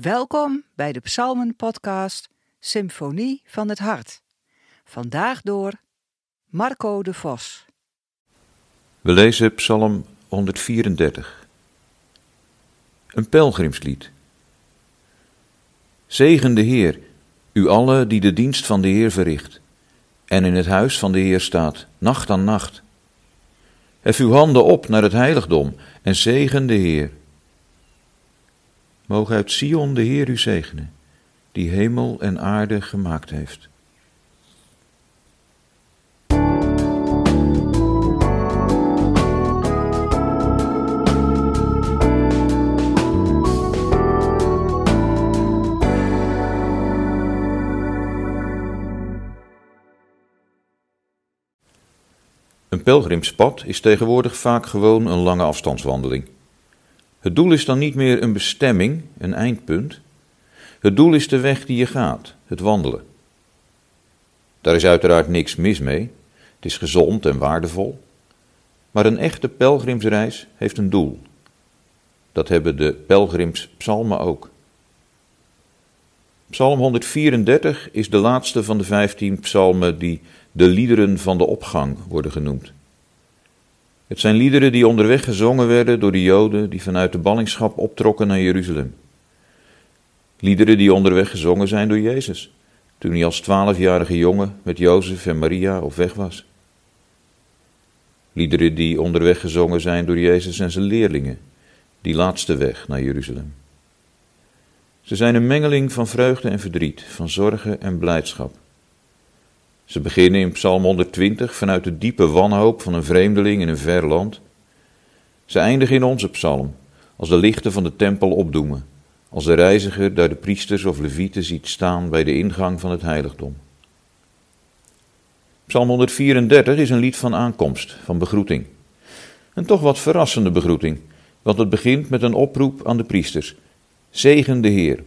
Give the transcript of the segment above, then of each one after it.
Welkom bij de Psalmen-podcast Symfonie van het Hart. Vandaag door Marco de Vos. We lezen Psalm 134. Een pelgrimslied. Zegen de Heer, u allen die de dienst van de Heer verricht en in het huis van de Heer staat, nacht aan nacht. Hef uw handen op naar het heiligdom en zegen de Heer. Mogen uit Sion de Heer u zegenen, die hemel en aarde gemaakt heeft. Een pelgrimspad is tegenwoordig vaak gewoon een lange afstandswandeling. Het doel is dan niet meer een bestemming, een eindpunt. Het doel is de weg die je gaat, het wandelen. Daar is uiteraard niks mis mee. Het is gezond en waardevol. Maar een echte pelgrimsreis heeft een doel. Dat hebben de pelgrimspsalmen ook. Psalm 134 is de laatste van de vijftien psalmen die de liederen van de opgang worden genoemd. Het zijn liederen die onderweg gezongen werden door de Joden die vanuit de ballingschap optrokken naar Jeruzalem. Liederen die onderweg gezongen zijn door Jezus, toen hij als twaalfjarige jongen met Jozef en Maria op weg was. Liederen die onderweg gezongen zijn door Jezus en zijn leerlingen, die laatste weg naar Jeruzalem. Ze zijn een mengeling van vreugde en verdriet, van zorgen en blijdschap. Ze beginnen in Psalm 120 vanuit de diepe wanhoop van een vreemdeling in een ver land. Ze eindigen in onze psalm, als de lichten van de tempel opdoemen, als de reiziger daar de priesters of levieten ziet staan bij de ingang van het heiligdom. Psalm 134 is een lied van aankomst, van begroeting. Een toch wat verrassende begroeting, want het begint met een oproep aan de priesters. Zegen de Heer.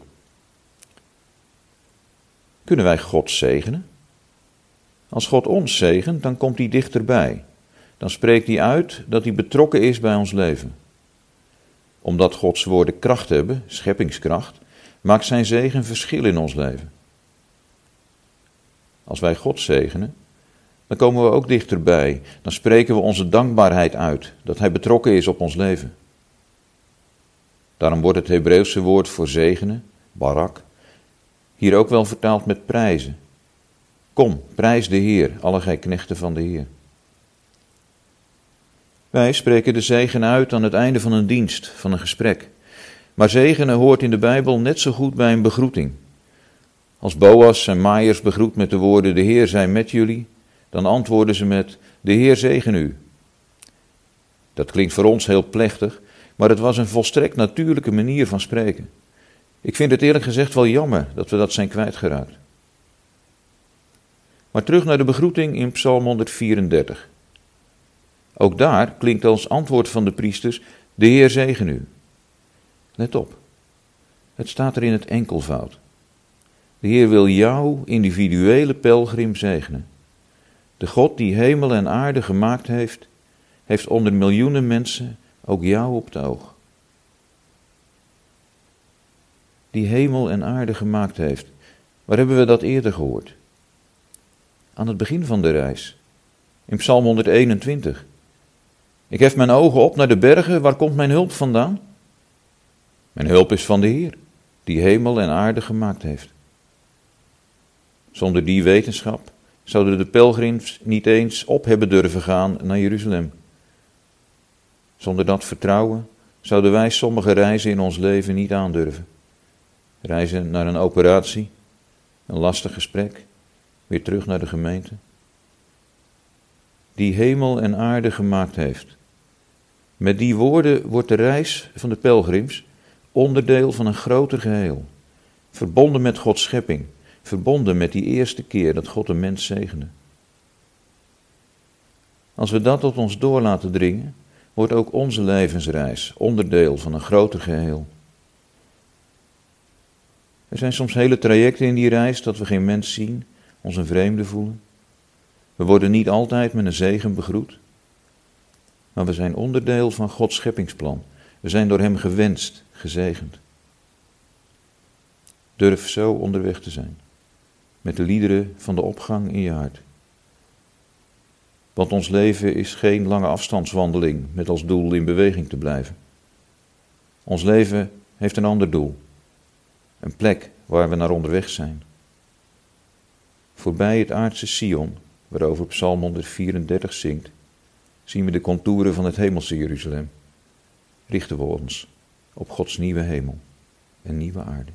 Kunnen wij God zegenen? Als God ons zegent, dan komt hij dichterbij. Dan spreekt hij uit dat hij betrokken is bij ons leven. Omdat Gods woorden kracht hebben, scheppingskracht, maakt zijn zegen verschil in ons leven. Als wij God zegenen, dan komen we ook dichterbij. Dan spreken we onze dankbaarheid uit dat Hij betrokken is op ons leven. Daarom wordt het Hebreeuwse woord voor zegenen, barak, hier ook wel vertaald met prijzen. Kom, prijs de Heer, alle gij knechten van de Heer. Wij spreken de zegen uit aan het einde van een dienst, van een gesprek. Maar zegenen hoort in de Bijbel net zo goed bij een begroeting. Als Boas en Maaiers begroet met de woorden: De Heer zij met jullie, dan antwoorden ze met: De Heer zegen u. Dat klinkt voor ons heel plechtig, maar het was een volstrekt natuurlijke manier van spreken. Ik vind het eerlijk gezegd wel jammer dat we dat zijn kwijtgeraakt. Maar terug naar de begroeting in Psalm 134. Ook daar klinkt als antwoord van de priesters: De Heer zegen u. Let op, het staat er in het enkelvoud. De Heer wil jou, individuele pelgrim, zegenen. De God die hemel en aarde gemaakt heeft, heeft onder miljoenen mensen ook jou op het oog. Die hemel en aarde gemaakt heeft. Waar hebben we dat eerder gehoord? Aan het begin van de reis. In Psalm 121. Ik hef mijn ogen op naar de bergen, waar komt mijn hulp vandaan? Mijn hulp is van de Heer, die hemel en aarde gemaakt heeft. Zonder die wetenschap zouden de pelgrims niet eens op hebben durven gaan naar Jeruzalem. Zonder dat vertrouwen zouden wij sommige reizen in ons leven niet aandurven. Reizen naar een operatie, een lastig gesprek, weer terug naar de gemeente. Die hemel en aarde gemaakt heeft. Met die woorden wordt de reis van de pelgrims onderdeel van een groter geheel. Verbonden met Gods schepping. Verbonden met die eerste keer dat God een mens zegende. Als we dat tot ons door laten dringen, wordt ook onze levensreis onderdeel van een groter geheel. Er zijn soms hele trajecten in die reis dat we geen mens zien, ons een vreemde voelen. We worden niet altijd met een zegen begroet, maar we zijn onderdeel van Gods scheppingsplan. We zijn door Hem gewenst, gezegend. Durf zo onderweg te zijn, met de liederen van de opgang in je hart. Want ons leven is geen lange afstandswandeling met als doel in beweging te blijven. Ons leven heeft een ander doel, een plek waar we naar onderweg zijn. Voorbij het aardse Sion, waarover Psalm 134 zingt, zien we de contouren van het hemelse Jeruzalem. Richten we ons op Gods nieuwe hemel en nieuwe aarde.